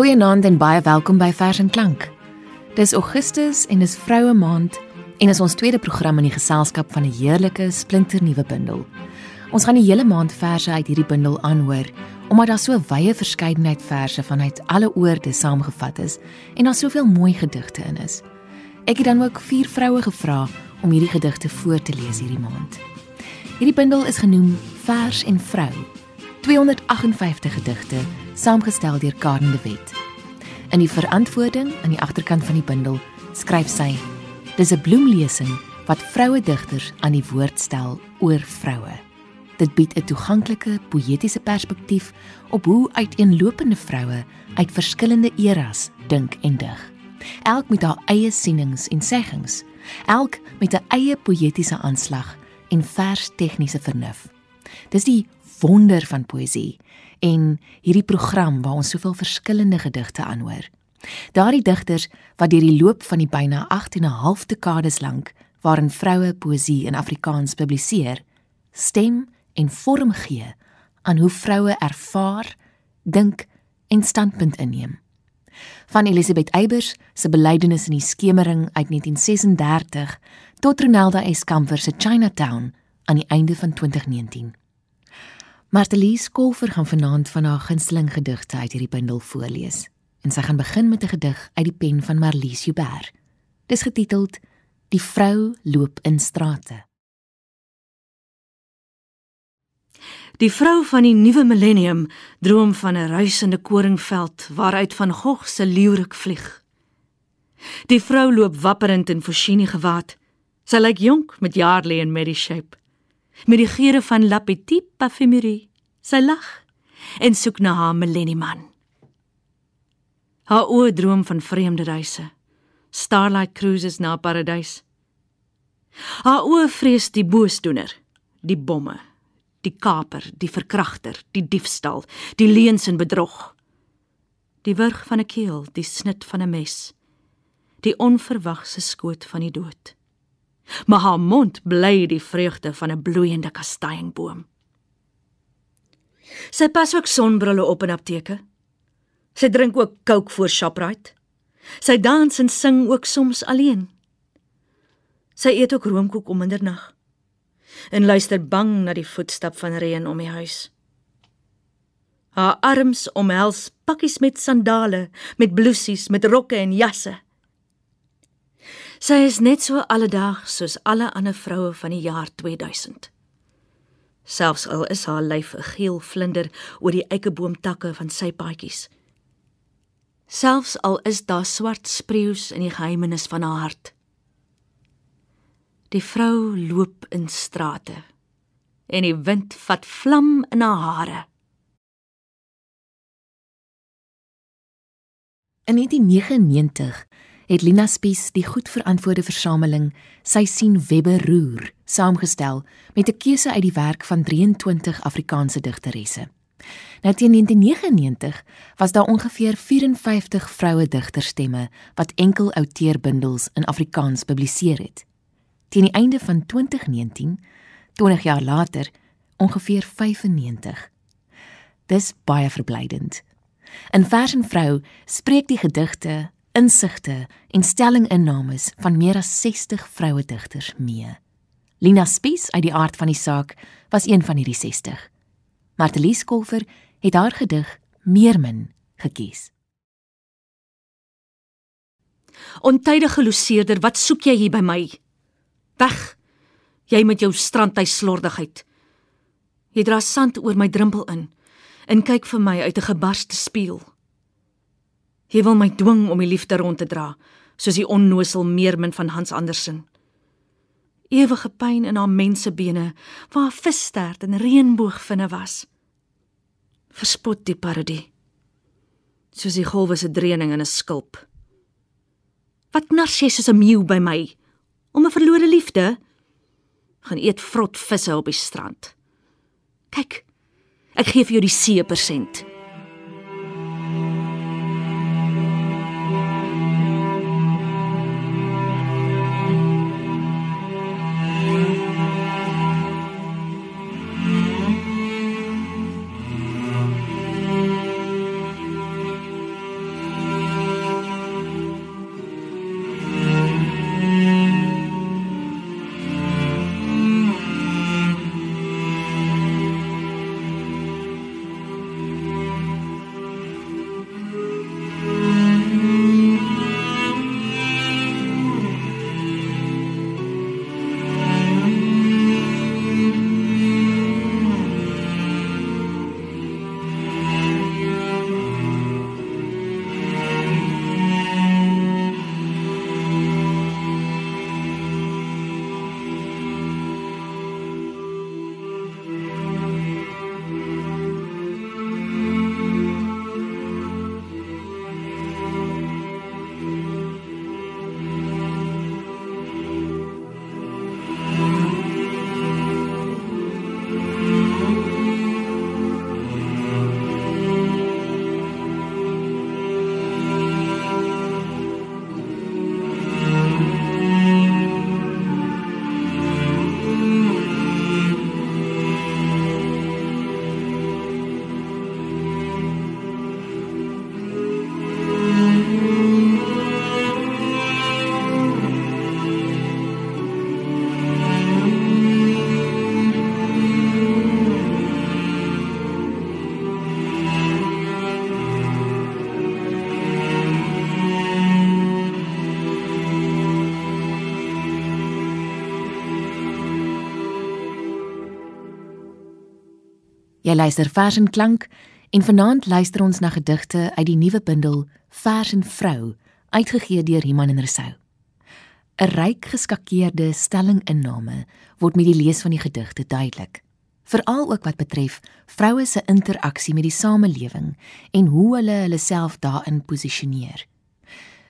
Goeienaand en baie welkom by Vers en Klank. Dis Augustus en dis Vroue Maand en is ons tweede program in die geselskap van 'n heerlike splinternuwe bundel. Ons gaan die hele maand verse uit hierdie bundel aanhoor omdat daar so wye verskeidenheid verse vanuit alle oorde saamgevat is en daar soveel mooi gedigte in is. Ek het dan ook vier vroue gevra om hierdie gedigte voor te lees hierdie maand. Hierdie bundel is genoem Vers en Vrou. 258 gedigte saamgestel deur Karen de Wet. In die verantwoording aan die agterkant van die bundel skryf sy: Dis 'n bloemlesing wat vroue digters aan die woord stel oor vroue. Dit bied 'n toeganklike poëtiese perspektief op hoe uiteenlopende vroue uit verskillende eras dink en dig. Elk met haar eie sienings en seggings, elk met 'n eie poëtiese aanslag en vers tegniese vernuf. Dis die wonder van poësie en hierdie program waar ons soveel verskillende gedigte aanhoor. Daardie digters wat deur die loop van die byna 8 en 'n half dekades lank waarin vroue poësie in Afrikaans publiseer, stem en vorm gee aan hoe vroue ervaar, dink en standpunt inneem. Van Elisabeth Eybers se belydenis in die skemering uit 1936 tot Ronelda Eskamper se Chinatown aan die einde van 2019. Martelies Kolfer gaan vanaand van haar gunsteling gedigte uit hierdie bundel voorlees. En sy gaan begin met 'n gedig uit die pen van Marlies Joubert. Dis getiteld Die vrou loop in strate. Die vrou van die nuwe millennium droom van 'n ruisende koringveld waaruit van Gogh se leeurik vlieg. Die vrou loop wapperend in Foschini gewaad. Sy lyk jonk met Yardley en Mary Shape met die geure van La Petite Parfumerie. Sy lag en soek na haar millennieman. Haar oë droom van vreemde reise. Starlight cruises na paradys. Haar oë vrees die boosdoener, die bomme, die kaper, die verkragter, die diefstal, die leuns en bedrog. Die wurg van 'n keel, die snit van 'n mes, die onverwagse skoot van die dood maar haar mond bly die vreugde van 'n bloeiende kastanjeboom. Sy pas ook sonbrille op in apteke. Sy drink ook Coke voor Shoprite. Sy dans en sing ook soms alleen. Sy eet ook roomkoek om middernag en luister bang na die voetstap van reën om die huis. Haar arms omhels pakkies met sandale, met blousies, met rokke en jasse. Sy is net so alledaags soos alle ander vroue van die jaar 2000. Selfs al is haar lyf 'n geel vlinder oor die eikeboomtakke van sy paadjies. Selfs al is daar swart spreeus in die geheimenis van haar hart. Die vrou loop in strate en die wind vat vlam in haar hare. In 1999 het Lina Spies die goed verantwoorde versameling sy sien webbe roer saamgestel met 'n keuse uit die werk van 23 Afrikaanse digteresse. Nou teen 1999 was daar ongeveer 54 vroue digterstemme wat enkel outeerbundels in Afrikaans publiseer het. Teen die einde van 2019, 20 jaar later, ongeveer 95. Dis baie verblydend. In Vers en Vrou spreek die gedigte insigte en stellinginnames van meer as 60 vroue digters mee. Lina Spies uit die aard van die saak was een van hierdie 60. Martelies Kolfer het haar gedig Meermin gekies. Ontydige loseerder, wat soek jy hier by my? Weg. Jy met jou strandhuis slordigheid. Jy dra sand oor my drempel in en kyk vir my uit 'n gebarste spieël. Hy wil my dwing om die liefde rond te dra, soos die onnosel meermin van Hans Andersen. Ewige pyn in haar mensebene, waar visstert en reënboogvinne was. Verspot die paradie. Soos die golwe se dreuning in 'n skulp. Wat nars jy soos 'n meeu by my om 'n verlore liefde? Gaan eet vrot visse op die strand. Kyk, ek gee vir jou die see persent. Jy luister Vers en Klank en vanaand luister ons na gedigte uit die nuwe bundel Vers en Vrou, uitgegee deur Iman en Resou. 'n Ryk geskakeerde stellinginname word met die lees van die gedigte duidelik, veral ook wat betref vroue se interaksie met die samelewing en hoe hulle hulle self daarin posisioneer.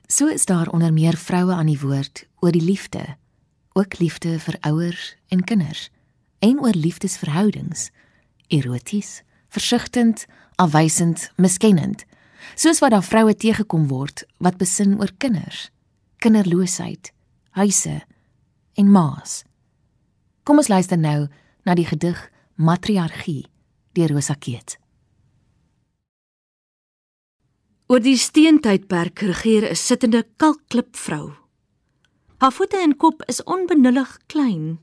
So is daar onder meer vroue aan die woord oor die liefde, ook liefde vir ouers en kinders en oor liefdesverhoudings, eroties, versigtend, afwysend, miskennend, soos wat daar vroue teëgekom word wat besin oor kinders, kinderloosheid, huise en maas. Kom ons luister nou na die gedig Matriargie deur Rosa Keet. Oor die steentydperk regeer 'n sittende kalkklipvrou. Haar voete en kop is onbenullig klein.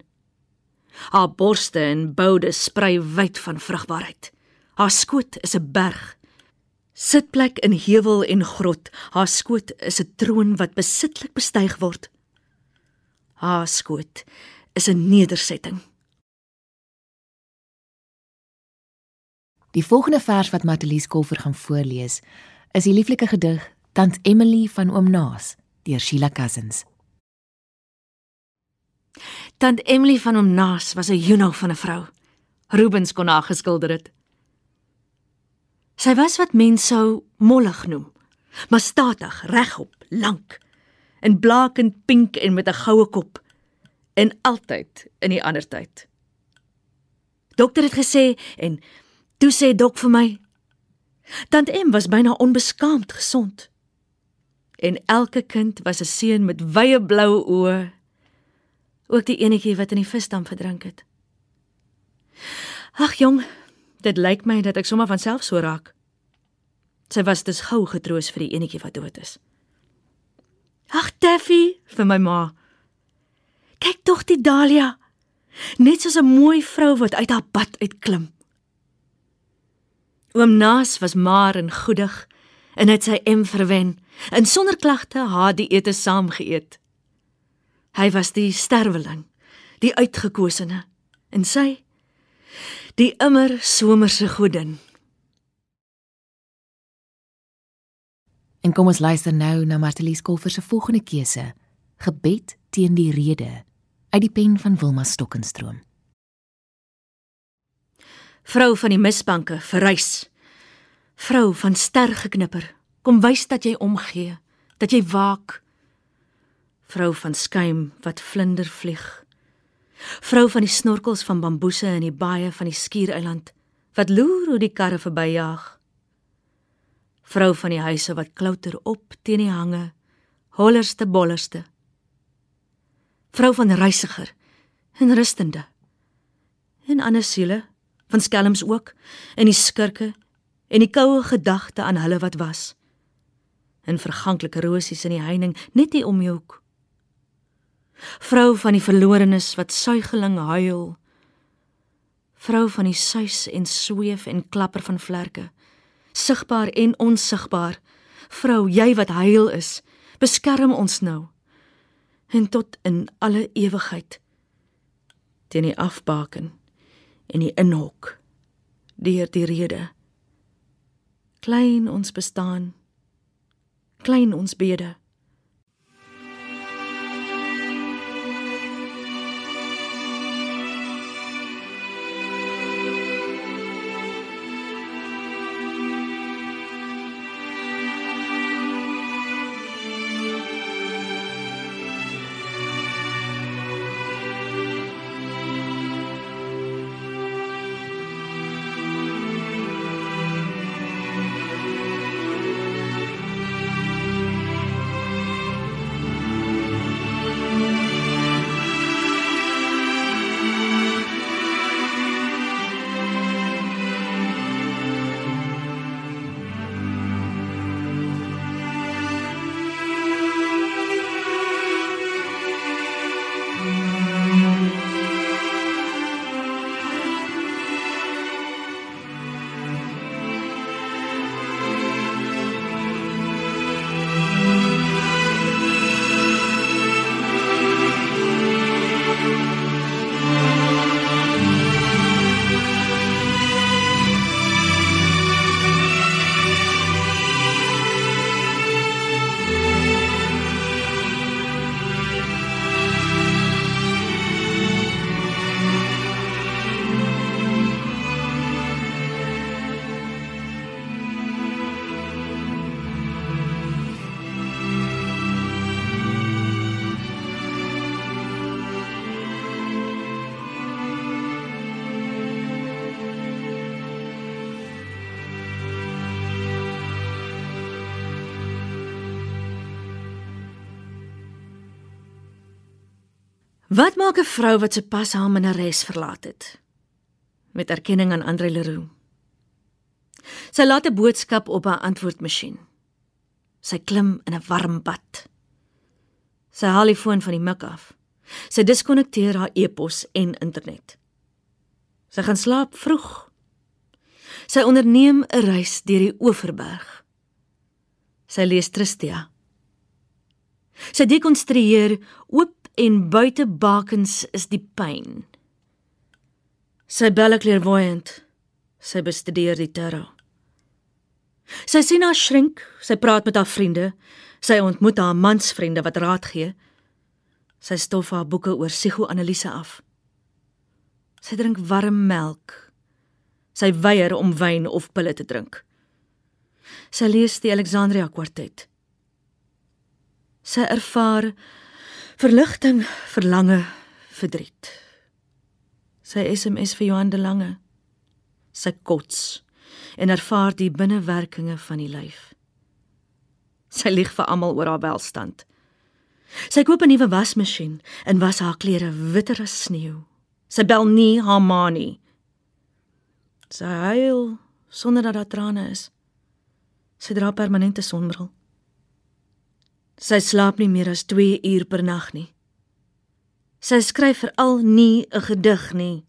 Haar borste en boude sprei wyd van vrugbaarheid. Haar skoot is 'n berg. Sitplek in heuwel en grot. Haar skoot is 'n troon wat besitlik bestyg word. Haar skoot is 'n nedersetting. Die volgende vers wat Matelies Kolfer gaan voorlees, is die lieflike gedig Tant Emily van Oom Naas deur Sheila Cousins. Tant Emily van Oom Naas was 'n juno van 'n vrou. Rubens kon haar geskilder het. Sy was wat mense sou mollig noem, maar statig, regop, lank, in blakend pink en met 'n goue kop en altyd in die ander tyd. Dokter het gesê en toe sê dok vir my Tant Em was byna onbeskaamd gesond. En elke kind was 'n seun met wye blou oë. Ook die enetjie wat in die visdam verdrink het. Ag jong, dit lyk my dat ek sommer van self so raak. Sy was dus gou getroos vir die enetjie wat dood is. Ag Taffy, vir my ma. Kyk tog die Dalia. Net soos 'n mooi vrou wat uit haar bad uitklim. Oom Naas was maar en goedig en het sy em verwen en sonder klagte haar die ete saam geëet. Hy was die sterweling, die uitgekosene en sy die immer somerse godin. En kom ons luister nou na Martelies Kolfer se volgende keuse, Gebed teen die rede, uit die pen van Wilma Stokkenstroom. Vrou van die misbanke, verrys. Vrou van stergeknipper, kom wys dat jy omgee, dat jy waak. Vrou van skuim wat vlinder vlieg. Vrou van die snorkels van bamboese in die baie van die skiereiland wat loer hoe die karre verbyjaag. Vrou van die huise wat klouter op teen die hange, hollerste bollerste. Vrou van reisiger en rustende. En ander siele van skelms ook in die skurke en die koue gedagte aan hulle wat was. In verganklike rosies in die heining net hier om jou hoek. Vrou van die verlorenes wat suigeling huil. Vrou van die suis en sweef en klapper van vlerke. Sigbaar en onsigbaar. Vrou, jy wat huil is, beskerm ons nou. En tot in alle ewigheid teen die afbaken en die inhok deur die rede klein ons bestaan klein ons bede Wat maak 'n vrou wat sopas haar minnares verlaat het? Met erkenning aan Andre Leroux. Sy laat 'n boodskap op haar antwoordmasjien. Sy klim in 'n warm bad. Sy haal die foon van die mik af. Sy diskonnekteer haar e-pos en internet. Sy gaan slaap vroeg. Sy onderneem 'n reis deur die Oeverberg. Sy lees Tristia. Sy dekonstrueer oop en buite bakens is die pyn. Sy belle clairvoyant. Sy bestudeer die terror. Sy sien haar shrink, sy praat met haar vriende, sy ontmoet haar mansvriende wat raad gee. Sy stof haar boeke oor psigoanalise af. Sy drink warm melk. Sy weier om wyn of pille te drink. Sy lees die Alexandria kwartet. Sy ervaar verligting, verlange, verdriet. Sy SMS vir Johan de Lange. Sy kots en ervaar die binnewerkinge van die lyf. Sy lieg vir almal oor haar welstand. Sy koop 'n nuwe wasmasjien en was haar klere witter as sneeu. Sy bel nie haar ma nie. Sy huil sonder dat daar trane is. Sy dra permanente sonbril. Sy slaap nie meer as 2 uur per nag nie. Sy skryf veral nie 'n gedig nie.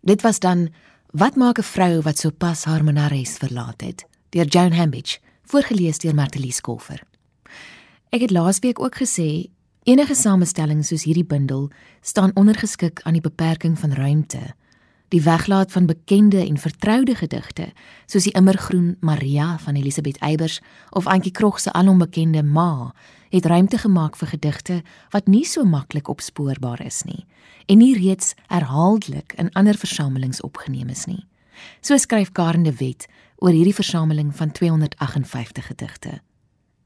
Dit was dan Wat maak 'n vrou wat sopas haar menares verlaat het deur Joan Hambidge, voorgeles deur Martelies Koffer. Ek het laasweek ook gesê enige samestelling soos hierdie bundel staan ondergeskik aan die beperking van ruimte. Die weglaat van bekende en vertroude gedigte soos die immergroen Maria van Elisabeth Eybers of Antjie Krog se alombekende Ma het ruimte gemaak vir gedigte wat nie so maklik opspoorbaar is nie en nie reeds herhaaldelik in ander versamelings opgeneem is nie. So skryf Karen de Wet oor hierdie versameling van 258 gedigte.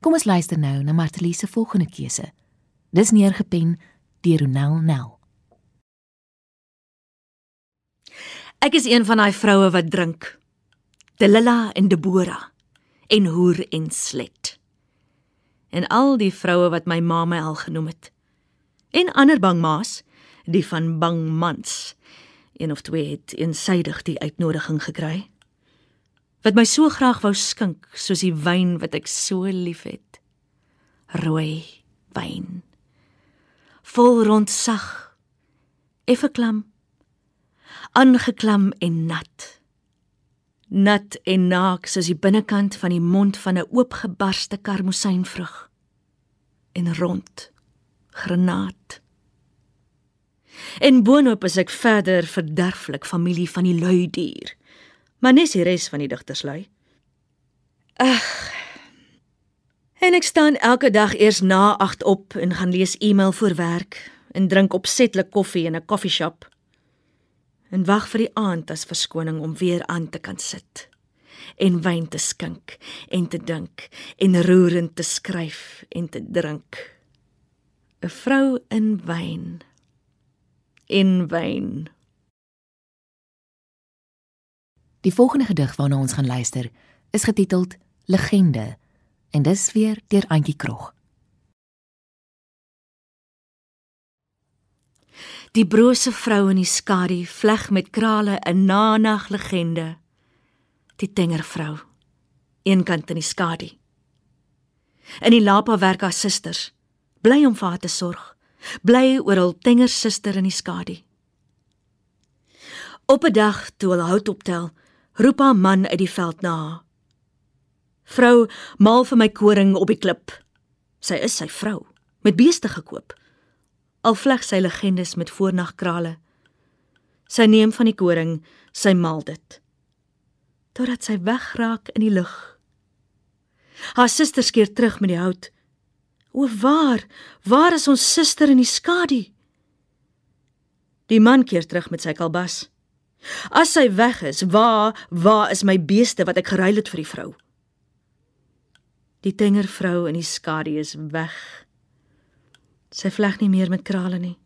Kom ons luister nou na Martelie se volgende keuse. Dis neergepen deur Ronel Nel. Ek is een van daai vroue wat drink. Delila en Deborah en hoer en slet. En al die vroue wat my ma my al genoem het. En ander bangmaas die van bang mans. Een of twee het eensydig die uitnodiging gekry. Wat my so graag wou skink soos die wyn wat ek so liefhet. Rooi wyn. Vol rond sag. Effe klam. Aangeklam en nat. Nat en naak soos die binnekant van die mond van 'n oopgebarste karmosynvrug. En rond. Granaat. En boonop is ek verder verderflik familie van die lui dier. Maar nes die res van die digters lui. Ag. En ek staan elke dag eers na 8 op en gaan lees e-mail voor werk en drink opsetlik koffie in 'n koffieshop. En wag vir die aand as verskoning om weer aan te kan sit en wyn te skink en te dink en roerend te skryf en te drink. 'n Vrou in wyn in wyn. Die volgende gedig waarna ons gaan luister, is getiteld Legende en dis weer deur Antjie Krog. Die brose vrou in die skadu vleg met krale 'n nanag legende. Die tenger vrou, eenkant in die skadu. In die lapa werk haar susters, bly om vir haar te sorg bly oor hul tenger suster in die skadu. Op 'n dag toe hulle hout optel, roep haar man uit die veld na haar. Vrou, maal vir my koring op die klip. Sy is sy vrou, met beeste gekoop. Al vleg sy legendes met voornagkrale. Sy neem van die koring, sy maal dit. Totdat sy wegraak in die lug. Haar suster skeer terug met die hout. O waar, waar is ons suster in die skadu? Die man keer terug met sy kalbas. As sy weg is, waar, waar is my beeste wat ek geruil het vir die vrou? Die tenger vrou in die skadu is weg. Sy vleg nie meer met krale nie.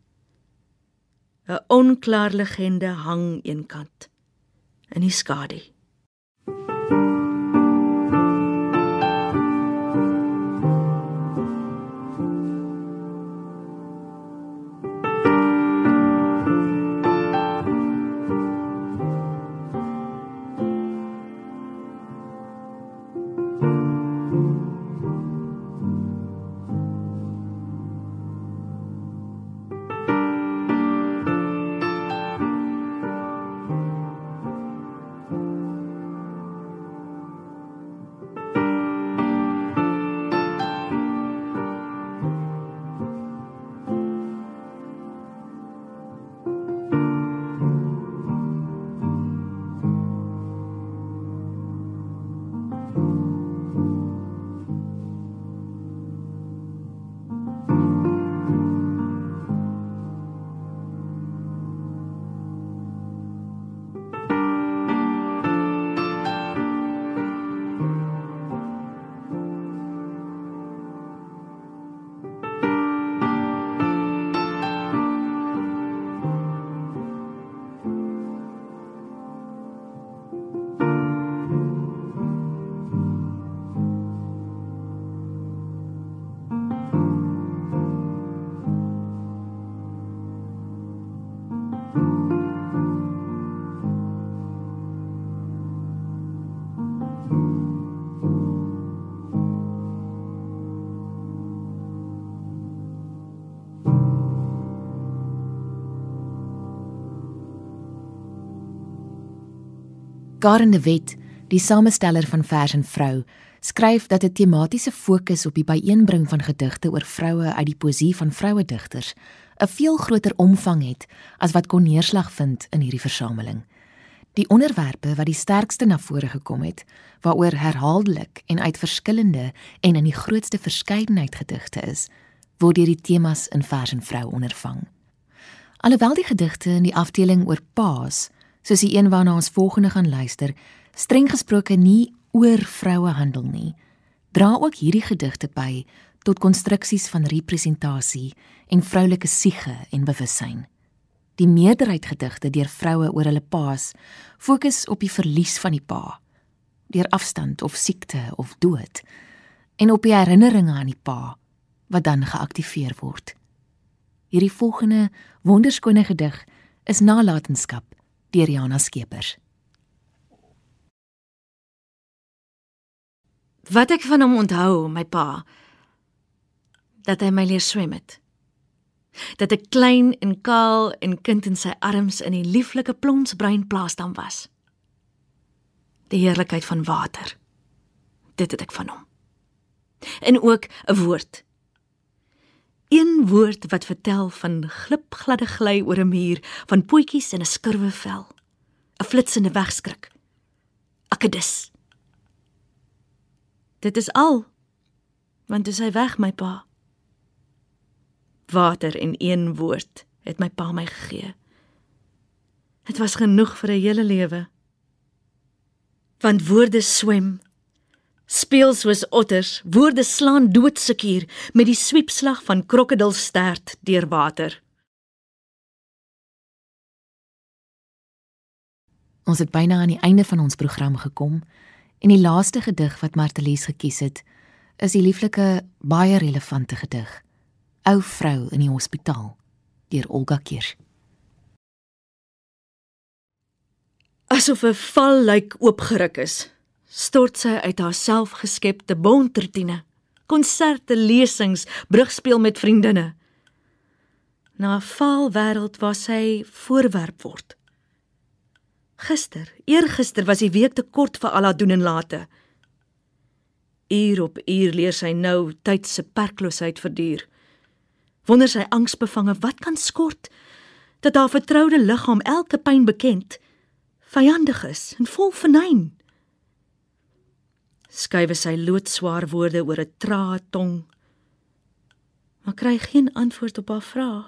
'n Onklaar legende hang eenkant in die skadu. Karen de Wet, die samesteller van Vers en Vrou, skryf dat 'n tematiese fokus op die byeenbring van gedigte oor vroue uit die poesie van vroue digters 'n veel groter omvang het as wat kon neerslag vind in hierdie versameling. Die onderwerpe wat die sterkste na vore gekom het, waaroor herhaaldelik en uit verskillende en in die grootste verskeidenheid gedigte is, word deur die temas in Vers en Vrou ondervang. Alhoewel die gedigte in die afdeling oor paas, soos die een waarna ons volgende gaan luister, streng gesproke nie oor vroue handel nie, dra ook hierdie gedigte by tot konstruksies van representasie en vroulike siege en bewussyn. Die meerderheid gedigte deur vroue oor hulle paas fokus op die verlies van die pa, deur afstand of siekte of dood, en op die herinneringe aan die pa wat dan geaktiveer word. Hierdie volgende wonderskone gedig is nalatenskap deur Jana Skeepers. Wat ek van hom onthou, my pa, dat hy my leer swem het. Dat ek klein en kaal en kind in sy arms in die lieflike plonsbruin plaasdam was. Die heerlikheid van water. Dit het ek van hom. En ook 'n woord. Een woord wat vertel van glipgladde gly oor 'n muur, van pootjies en 'n skurwe vel. 'n Flitsende wegskrik. Akedus. Dit is al. Want dis hy weg my pa. Water en een woord het my pa my gegee. Dit was genoeg vir 'n hele lewe. Want woorde swem. Speel soos otters, woorde slaan doodseker met die swiepslag van krokodilstert deur water. Ons het byna aan die einde van ons program gekom En die laaste gedig wat Martelies gekies het, is die lieflike baie relevante gedig. Ou vrou in die hospitaal deur Olga Kirsch. Asof 'n val lyk oopgeruk is, stort sy uit haar selfgeskepte bontertine, konserte, lesings, brugspeel met vriendinne. Na 'n val wêreld waar sy voorwerp word. Gister, eergister was die week te kort vir al haar doen en late. Uur op uur leer sy nou tyd se perkloosheid verduur. Wonder sy angsbevange wat kan skort dat haar vertroude liggaam elke pyn bekend vyandig is en vol vernyn. Skuif sy loodswaar woorde oor 'n trae tong maar kry geen antwoord op haar vrae.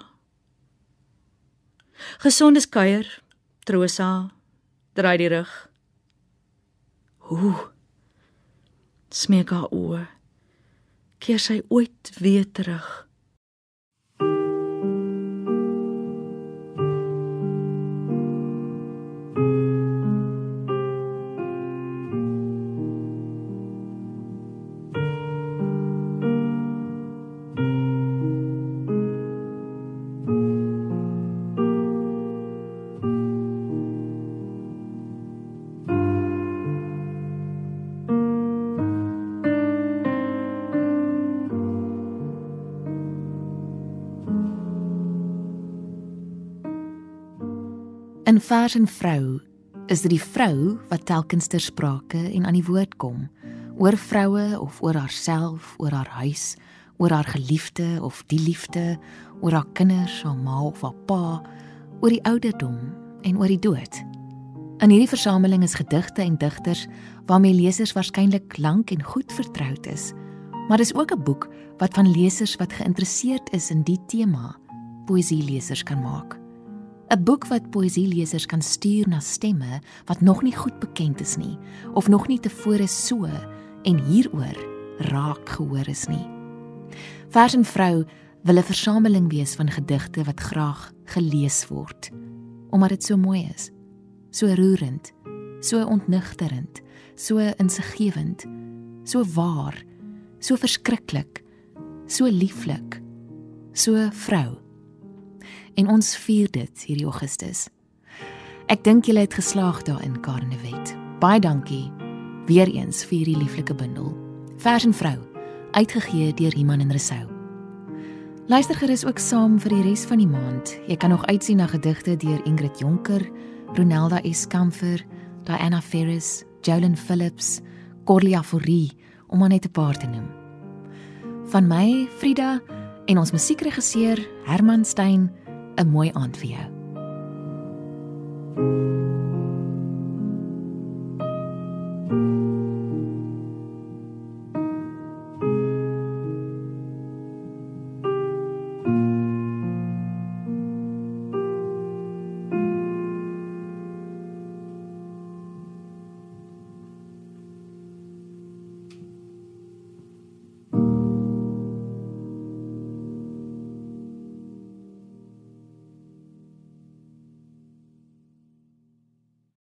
Gesondes kuier, troos haar draai die rug. Hoe smeek haar oë. Keer sy ooit weer terug. In vers en vrou is dit die vrou wat telkens ter sprake en aan die woord kom oor vroue of oor haarself, oor haar huis, oor haar geliefde of die liefde, oor haar kinders, haar ma of haar pa, oor die ouderdom en oor die dood. In hierdie versameling is gedigte en digters waarmee lesers waarskynlik lank en goed vertroud is. Maar dis ook 'n boek wat van lesers wat geïnteresseerd is in die tema poësie lesers kan maak. 'n boek wat poësielesers kan stuur na stemme wat nog nie goed bekend is nie of nog nie tevore so en hieroor raak gehoor is nie. Vers en vrou wil 'n versameling wees van gedigte wat graag gelees word omdat dit so mooi is, so roerend, so ontnigterend, so insiggewend, so waar, so verskriklik, so lieflik, so vrou en ons vier dit hierdie Augustus. Ek dink julle het geslaag daarin, Karnewet. Baie dankie weer eens vir hierdie lieflike bundel. Vers en vrou, uitgegee deur Iman en Resou. Luister gerus ook saam vir die res van die maand. Jy kan nog uitsien na gedigte deur Ingrid Jonker, Ronelda S. Kamfer, Diana Ferris, Jolyn Phillips, Corlia Forrie om maar net 'n paar te noem. Van my, Frida en ons musiekregisseur Herman Stein, 'n mooi aand vir jou. thank you